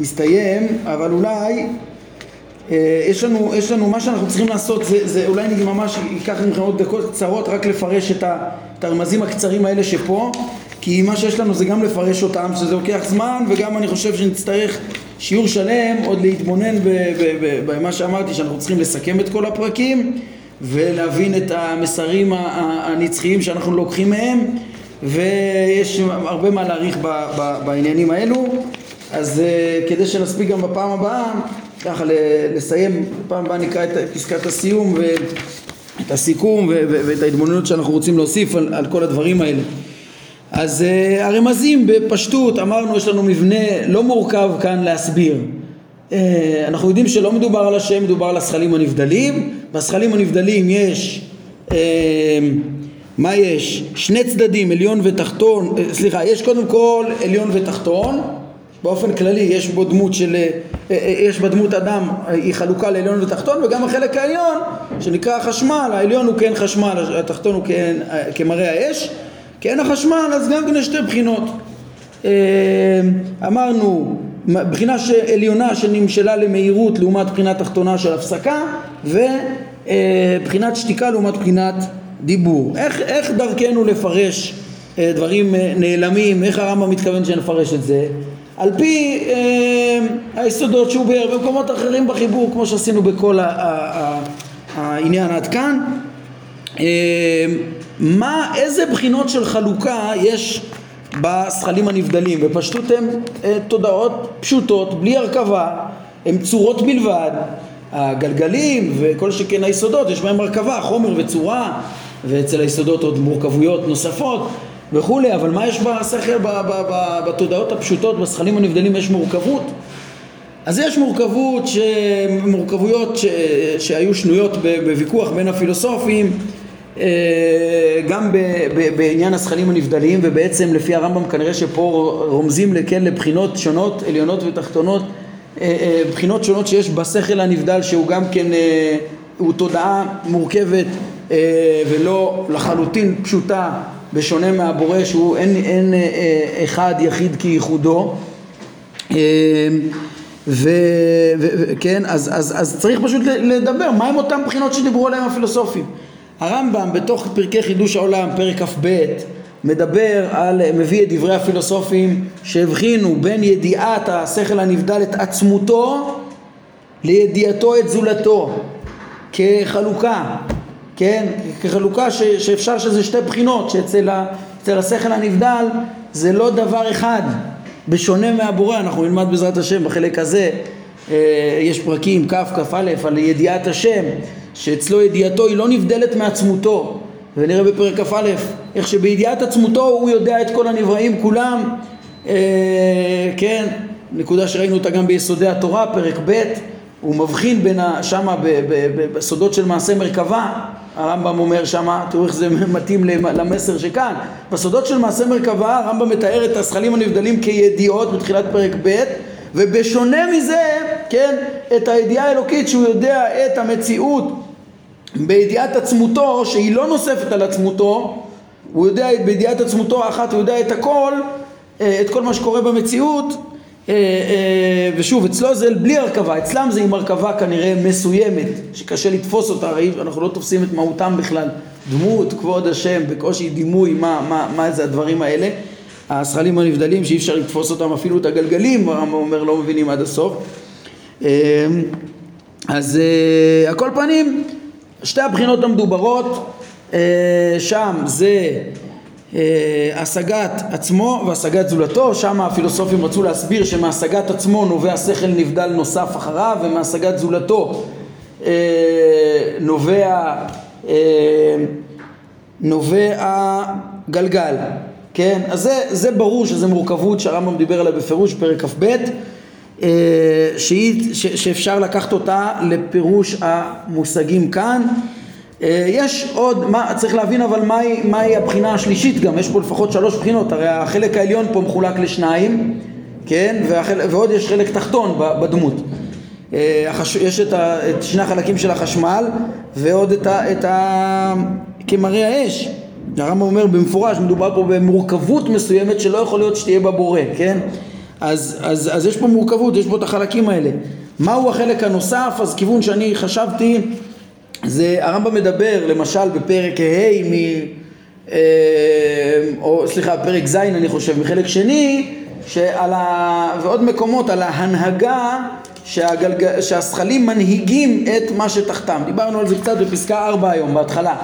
הסתיים, אבל אולי אה, יש לנו, יש לנו, מה שאנחנו צריכים לעשות זה, זה אולי אני ממש אקח מכם עוד דקות קצרות רק לפרש את הרמזים הקצרים האלה שפה כי מה שיש לנו זה גם לפרש אותם שזה לוקח זמן וגם אני חושב שנצטרך שיעור שלם עוד להתבונן במה שאמרתי שאנחנו צריכים לסכם את כל הפרקים ולהבין את המסרים הנצחיים שאנחנו לוקחים מהם ויש הרבה מה להעריך בעניינים האלו. אז אה, כדי שנספיק גם בפעם הבאה ככה לסיים, בפעם הבאה נקרא את פסקת הסיום ואת הסיכום ואת ההתבוננות שאנחנו רוצים להוסיף על, על כל הדברים האלה. אז uh, הרמזים בפשטות. אמרנו יש לנו מבנה לא מורכב כאן להסביר. uh, אנחנו יודעים שלא מדובר על השם מדובר על הזכלים הנבדלים. בזכלים הנבדלים יש מה יש? שני צדדים עליון ותחתון uh, סליחה יש קודם כל עליון ותחתון באופן כללי יש בו דמות של, יש בה דמות אדם, היא חלוקה לעליון ותחתון וגם החלק העליון שנקרא חשמל, העליון הוא כן חשמל, התחתון הוא כן כמראה האש אין החשמל אז גם כן יש שתי בחינות אה, אמרנו בחינה עליונה שנמשלה למהירות לעומת בחינה תחתונה של הפסקה ובחינת שתיקה לעומת בחינת דיבור. איך, איך דרכנו לפרש אה, דברים אה, נעלמים? איך הרמב"ם מתכוון שנפרש את זה? על פי אה, היסודות שהוא ביאר במקומות אחרים בחיבור כמו שעשינו בכל העניין עד כאן. אה, מה, איזה בחינות של חלוקה יש בשכלים הנבדלים? בפשטות הן אה, תודעות פשוטות, בלי הרכבה, הן צורות בלבד. הגלגלים וכל שכן היסודות, יש בהם הרכבה, חומר וצורה, ואצל היסודות עוד מורכבויות נוספות וכולי, אבל מה יש בשכל, בתודעות הפשוטות, בשכלים הנבדלים יש מורכבות? אז יש מורכבות, ש... מורכבויות ש... שהיו שנויות בוויכוח בין הפילוסופים אה, גם בעניין הזכלים הנבדלים ובעצם לפי הרמב"ם כנראה שפה רומזים כן לבחינות שונות עליונות ותחתונות אה, אה, בחינות שונות שיש בשכל הנבדל שהוא גם כן הוא תודעה מורכבת ולא לחלוטין פשוטה בשונה מהבורא שהוא אין, אין אחד יחיד כייחודו. וכן אז, אז, אז צריך פשוט לדבר מהם אותם בחינות שדיברו עליהם הפילוסופים? הרמב"ם בתוך פרקי חידוש העולם, פרק כ"ב, מדבר על, מביא את דברי הפילוסופים שהבחינו בין ידיעת השכל הנבדל את עצמותו לידיעתו את זולתו כחלוקה, כן? כחלוקה ש, שאפשר שזה שתי בחינות, שאצל ה, השכל הנבדל זה לא דבר אחד, בשונה מהבורא, אנחנו נלמד בעזרת השם בחלק הזה, אה, יש פרקים כ' כ"א על ידיעת השם שאצלו ידיעתו היא לא נבדלת מעצמותו. ונראה בפרק כ"א איך שבידיעת עצמותו הוא יודע את כל הנבראים כולם. אה, כן, נקודה שראינו אותה גם ביסודי התורה, פרק ב' הוא מבחין בין, שמה בסודות של מעשה מרכבה, הרמב"ם אומר שמה, תראו איך זה מתאים למסר שכאן, בסודות של מעשה מרכבה הרמב"ם מתאר את הזכלים הנבדלים כידיעות בתחילת פרק ב' ובשונה מזה, כן, את הידיעה האלוקית שהוא יודע את המציאות בידיעת עצמותו שהיא לא נוספת על עצמותו, הוא יודע בידיעת עצמותו האחת, הוא יודע את הכל, אה, את כל מה שקורה במציאות ושוב, אצלו זה בלי הרכבה, אצלם זה עם הרכבה כנראה מסוימת, שקשה לתפוס אותה, הרי אנחנו לא תופסים את מהותם בכלל. דמות, כבוד השם, בקושי דימוי, מה, מה, מה זה הדברים האלה. הזכלים הנבדלים שאי אפשר לתפוס אותם, אפילו את הגלגלים, הרמב"ם אומר, לא מבינים עד הסוף. אז על כל פנים, שתי הבחינות המדוברות, שם זה אה, השגת עצמו והשגת זולתו, שם הפילוסופים רצו להסביר שמהשגת עצמו נובע שכל נבדל נוסף אחריו ומהשגת זולתו אה, נובע, אה, נובע גלגל, כן? אז זה, זה ברור שזה מורכבות שהרמב"ם דיבר עליה בפירוש פרק כ"ב שאפשר לקחת אותה לפירוש המושגים כאן אה, יש עוד, מה, צריך להבין אבל מהי, מהי הבחינה השלישית גם, יש פה לפחות שלוש בחינות, הרי החלק העליון פה מחולק לשניים, כן, והחל, ועוד יש חלק תחתון בדמות. אה, יש את, ה, את שני החלקים של החשמל ועוד את, ה, את ה, כמראה האש. הרמב"ם אומר במפורש, מדובר פה במורכבות מסוימת שלא יכול להיות שתהיה בבורא, כן? אז, אז, אז יש פה מורכבות, יש פה את החלקים האלה. מהו החלק הנוסף? אז כיוון שאני חשבתי זה הרמב"ם מדבר למשל בפרק ה' מ... אה, או סליחה, פרק ז' אני חושב, מחלק שני, שעל ה... ועוד מקומות על ההנהגה שהגלג... שהשכלים מנהיגים את מה שתחתם. דיברנו על זה קצת בפסקה 4 היום, בהתחלה.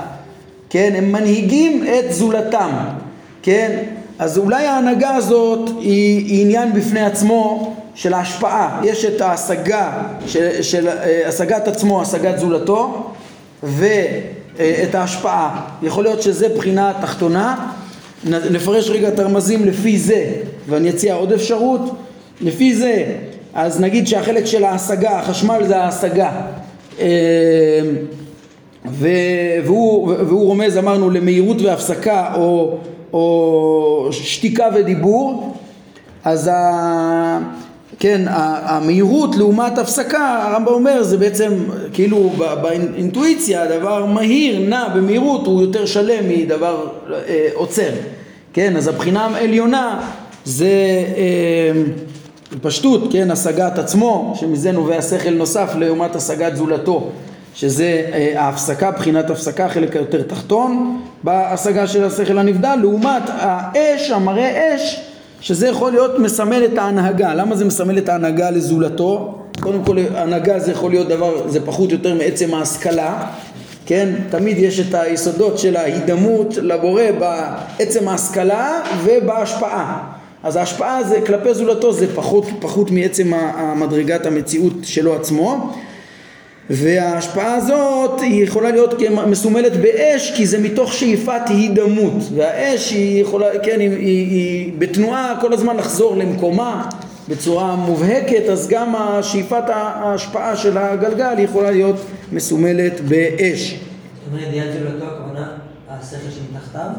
כן, הם מנהיגים את זולתם. כן, אז אולי ההנהגה הזאת היא, היא עניין בפני עצמו של ההשפעה. יש את ההשגה, של, של אה, השגת עצמו, השגת זולתו, ואת ההשפעה. יכול להיות שזה בחינה תחתונה. נפרש רגע את הרמזים לפי זה, ואני אציע עוד אפשרות. לפי זה, אז נגיד שהחלק של ההשגה, החשמל זה ההשגה. אה, והוא, והוא רומז, אמרנו, למהירות והפסקה או, או שתיקה ודיבור, אז ה... כן, המהירות לעומת הפסקה, הרמב"ם אומר, זה בעצם כאילו באינטואיציה, דבר מהיר, נע במהירות, הוא יותר שלם מדבר אה, עוצר. כן, אז הבחינה העליונה זה אה, פשטות, כן, השגת עצמו, שמזה נובע שכל נוסף לעומת השגת זולתו, שזה אה, ההפסקה, בחינת הפסקה, החלק היותר תחתון בהשגה של השכל הנבדל, לעומת האש, המראה אש, שזה יכול להיות מסמל את ההנהגה. למה זה מסמל את ההנהגה לזולתו? קודם כל הנהגה זה יכול להיות דבר, זה פחות יותר מעצם ההשכלה, כן? תמיד יש את היסודות של ההידמות לבורא בעצם ההשכלה ובהשפעה. אז ההשפעה זה כלפי זולתו זה פחות, פחות מעצם המדרגת המציאות שלו עצמו. וההשפעה הזאת היא יכולה להיות מסומלת באש כי זה מתוך שאיפת הידמות והאש היא יכולה, כן, היא, היא, היא בתנועה כל הזמן לחזור למקומה בצורה מובהקת אז גם שאיפת ההשפעה של הגלגל יכולה להיות מסומלת באש. זאת אומרת, ידיעת זולתו הכוונה השכל שמתחתיו,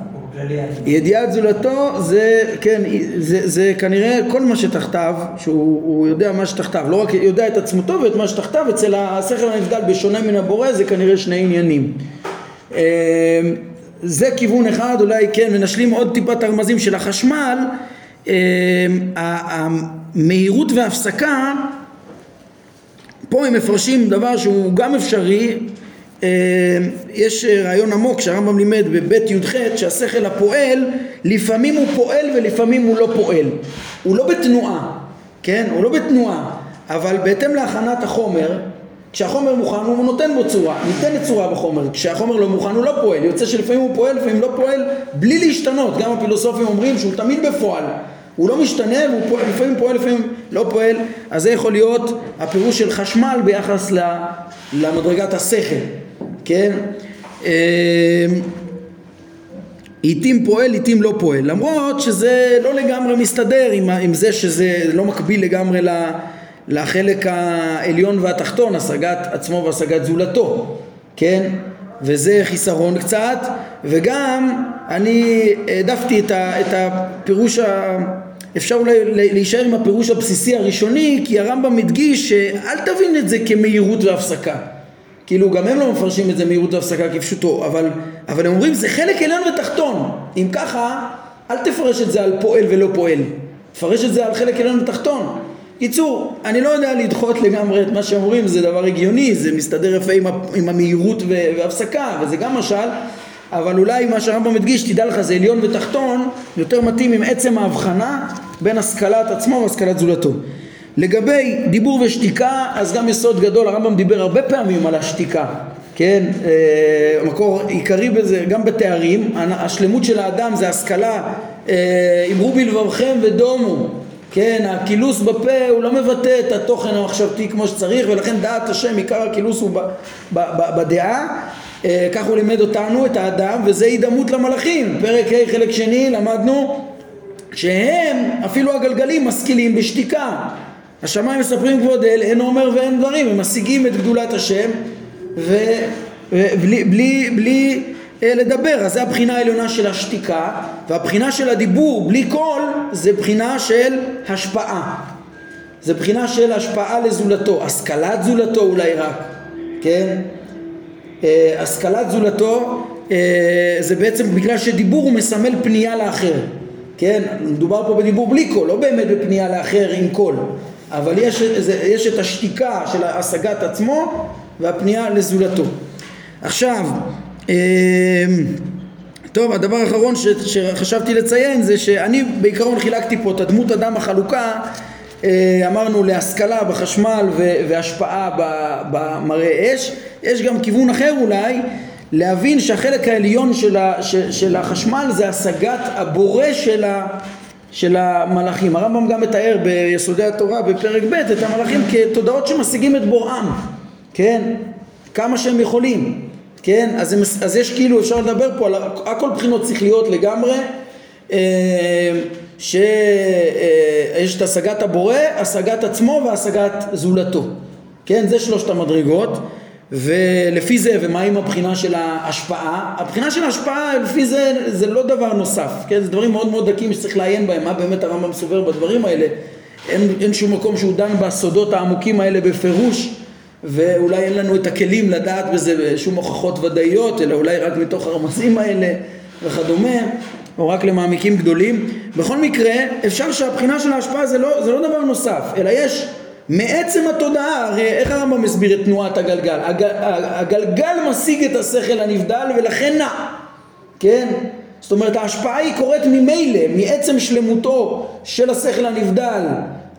ידיעת זולתו זה, כן, זה, זה כנראה כל מה שתחתיו, שהוא יודע מה שתחתיו, לא רק יודע את עצמותו ואת מה שתחתיו, אצל השכל הנבדל בשונה מן הבורא זה כנראה שני עניינים. אמ, זה כיוון אחד, אולי כן, ונשלים עוד טיפה את הרמזים של החשמל, אמ, המהירות והפסקה, פה הם מפרשים דבר שהוא גם אפשרי אה, יש רעיון עמוק שהרמב"ם לימד בבית י"ח שהשכל הפועל לפעמים הוא פועל ולפעמים הוא לא פועל. הוא לא בתנועה כן? הוא לא בתנועה. אבל בהתאם להכנת החומר כשהחומר מוכן הוא נותן בו צורה. ניתנת צורה בחומר. כשהחומר לא מוכן הוא לא פועל. יוצא שלפעמים הוא פועל לפעמים לא פועל בלי להשתנות. גם הפילוסופים אומרים שהוא תמיד בפועל. הוא לא משתנה והוא פועל, לפעמים פועל לפעמים לא פועל. אז זה יכול להיות הפירוש של חשמל ביחס למדרגת השכל כן? עיתים אמ, פועל, עיתים לא פועל, למרות שזה לא לגמרי מסתדר עם, עם זה שזה לא מקביל לגמרי לחלק העליון והתחתון, השגת עצמו והשגת זולתו, כן? וזה חיסרון קצת, וגם אני העדפתי את, את הפירוש, ה... אפשר אולי להישאר עם הפירוש הבסיסי הראשוני, כי הרמב"ם הדגיש שאל תבין את זה כמהירות והפסקה. כאילו גם הם לא מפרשים את זה מהירות והפסקה כפשוטו, אבל, אבל הם אומרים זה חלק עליון ותחתון. אם ככה, אל תפרש את זה על פועל ולא פועל. תפרש את זה על חלק עליון ותחתון. קיצור, אני לא יודע לדחות לגמרי את מה שאומרים, זה דבר הגיוני, זה מסתדר יפה עם, עם המהירות והפסקה, וזה גם משל, אבל אולי מה שהרמב"ם מדגיש, תדע לך, זה עליון ותחתון, יותר מתאים עם עצם ההבחנה בין השכלת עצמו והשכלת זולתו. לגבי דיבור ושתיקה, אז גם יסוד גדול, הרמב"ם דיבר הרבה פעמים על השתיקה, כן, אה, מקור עיקרי בזה, גם בתארים, השלמות של האדם זה השכלה, אה, אמרו בלבבכם ודומו, כן, הכילוס בפה הוא לא מבטא את התוכן המחשבתי כמו שצריך ולכן דעת השם עיקר הכילוס הוא ב, ב, ב, בדעה. אה, כך הוא לימד אותנו את האדם וזה הידמות למלאכים. פרק ה' חלק שני למדנו שהם אפילו הגלגלים משכילים בשתיקה השמיים מספרים כבוד אל אין אומר ואין דברים הם משיגים את גדולת השם ובלי בלי, בלי אה, לדבר, אז זה הבחינה העליונה של השתיקה, והבחינה של הדיבור בלי קול זה בחינה של השפעה. זה בחינה של השפעה לזולתו, השכלת זולתו אולי רק, כן? אה, השכלת זולתו אה, זה בעצם בגלל שדיבור הוא מסמל פנייה לאחר, כן? מדובר פה בדיבור בלי קול, לא באמת בפנייה לאחר עם קול, אבל יש, יש את השתיקה של השגת עצמו והפנייה לזולתו. עכשיו, אמ, טוב, הדבר האחרון ש, שחשבתי לציין זה שאני בעיקרון חילקתי פה את הדמות אדם החלוקה אה, אמרנו להשכלה בחשמל והשפעה במראה אש יש גם כיוון אחר אולי להבין שהחלק העליון של, ה, של החשמל זה השגת הבורא של, ה, של המלאכים הרמב"ם גם מתאר ביסודי התורה בפרק ב' את המלאכים כתודעות שמשיגים את בוראם כן? כמה שהם יכולים כן? אז, הם, אז יש כאילו, אפשר לדבר פה על הכל בחינות שכליות לגמרי, אה, שיש אה, את השגת הבורא, השגת עצמו והשגת זולתו. כן? זה שלושת המדרגות. ולפי זה, ומה עם הבחינה של ההשפעה? הבחינה של ההשפעה, לפי זה, זה לא דבר נוסף, כן? זה דברים מאוד מאוד דקים שצריך לעיין בהם, מה באמת הרמב"ם סובר בדברים האלה. אין, אין שום מקום שהוא דן בסודות העמוקים האלה בפירוש, ואולי אין לנו את הכלים לדעת בזה שום הוכחות ודאיות, אלא אולי רק מתוך הרמזים האלה וכדומה, או רק למעמיקים גדולים. בכל מקרה, אפשר שהבחינה של ההשפעה זה לא, זה לא דבר נוסף, אלא יש מעצם התודעה, הרי איך הרמב"ם מסביר את תנועת הגלגל? הגל, הגלגל משיג את השכל הנבדל ולכן נע, כן? זאת אומרת ההשפעה היא קורית ממילא, מעצם שלמותו של השכל הנבדל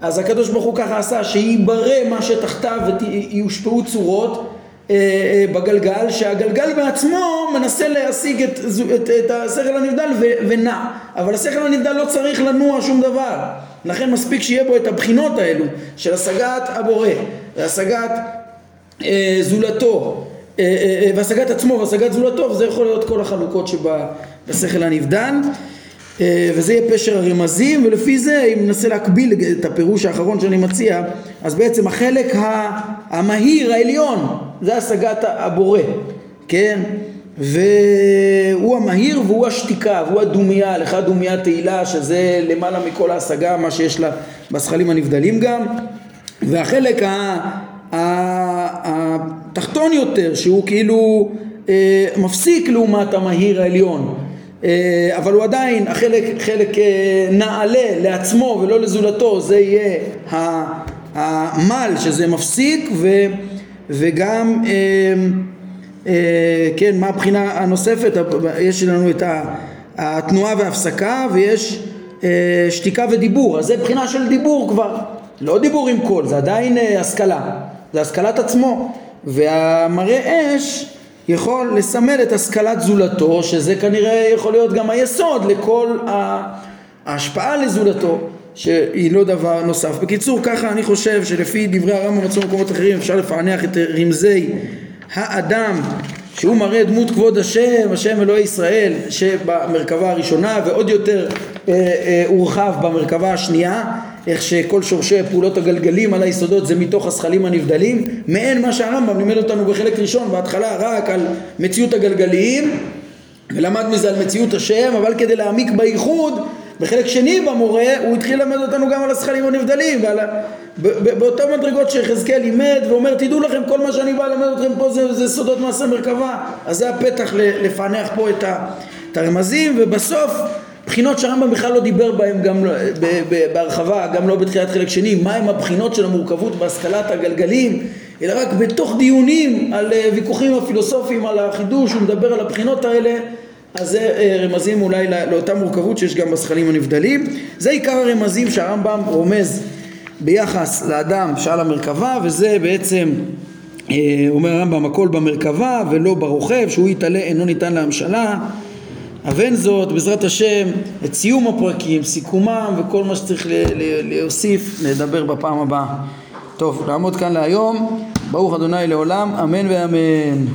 אז הקדוש ברוך הוא ככה עשה שייברא מה שתחתיו ויושפעו צורות אה, אה, בגלגל שהגלגל בעצמו מנסה להשיג את, את, את השכל הנבדל ו, ונע אבל השכל הנבדל לא צריך לנוע שום דבר לכן מספיק שיהיה בו את הבחינות האלו של השגת הבורא והשגת אה, זולתו אה, אה, והשגת עצמו והשגת זולתו וזה יכול להיות כל החלוקות שבשכל הנבדל אה, וזה יהיה פשר הרמזים ולפי זה אם ננסה להקביל את הפירוש האחרון שאני מציע אז בעצם החלק המהיר העליון זה השגת הבורא כן והוא המהיר והוא השתיקה והוא הדומייה לך דומייה תהילה שזה למעלה מכל ההשגה מה שיש לה בשכלים הנבדלים גם. והחלק התחתון יותר שהוא כאילו אה, מפסיק לעומת המהיר העליון. אה, אבל הוא עדיין, החלק חלק אה, נעלה לעצמו ולא לזולתו, זה יהיה המל שזה מפסיק ו, וגם, אה, כן, מה הבחינה הנוספת? יש לנו את התנועה וההפסקה ויש שתיקה ודיבור, אז זה בחינה של דיבור כבר, לא דיבור עם קול, זה עדיין השכלה, זה השכלת עצמו והמראה אש יכול לסמל את השכלת זולתו, שזה כנראה יכול להיות גם היסוד לכל ההשפעה לזולתו, שהיא לא דבר נוסף. בקיצור, ככה אני חושב שלפי דברי הרמב"ם מצאו במקומות אחרים אפשר לפענח את רמזי האדם שהוא מראה דמות כבוד השם, השם אלוהי ישראל שבמרכבה הראשונה ועוד יותר אה, אה, הורחב במרכבה השנייה איך שכל שורשי פעולות הגלגלים על היסודות זה מתוך הזכלים הנבדלים, מעין מה שהרמב"ם לימד אותנו בחלק ראשון, בהתחלה רק על מציאות הגלגליים, ולמד מזה על מציאות השם, אבל כדי להעמיק בייחוד, בחלק שני במורה, הוא התחיל ללמד אותנו גם על הזכלים הנבדלים, ועל ה... באותן מדרגות שיחזקאל לימד ואומר תדעו לכם כל מה שאני בא ללמד אתכם פה זה, זה סודות מעשה מרכבה. אז זה הפתח לפענח פה את, את הרמזים ובסוף בחינות שהרמב"ם בכלל לא דיבר בהן גם בהרחבה גם לא בתחילת חלק שני מהם הבחינות של המורכבות בהשכלת הגלגלים אלא רק בתוך דיונים על אה, ויכוחים הפילוסופיים על החידוש הוא מדבר על הבחינות האלה אז זה אה, רמזים אולי לאותה מורכבות שיש גם בשכלים הנבדלים. זה עיקר הרמזים שהרמב"ם רומז ביחס לאדם שעל המרכבה וזה בעצם אה, אומר הרמב"ם הכל במרכבה ולא ברוכב שהוא יתעלה אינו ניתן להמשלה. אבן זאת בעזרת השם את סיום הפרקים, סיכומם וכל מה שצריך להוסיף נדבר בפעם הבאה. טוב, נעמוד כאן להיום. ברוך אדוני לעולם, אמן ואמן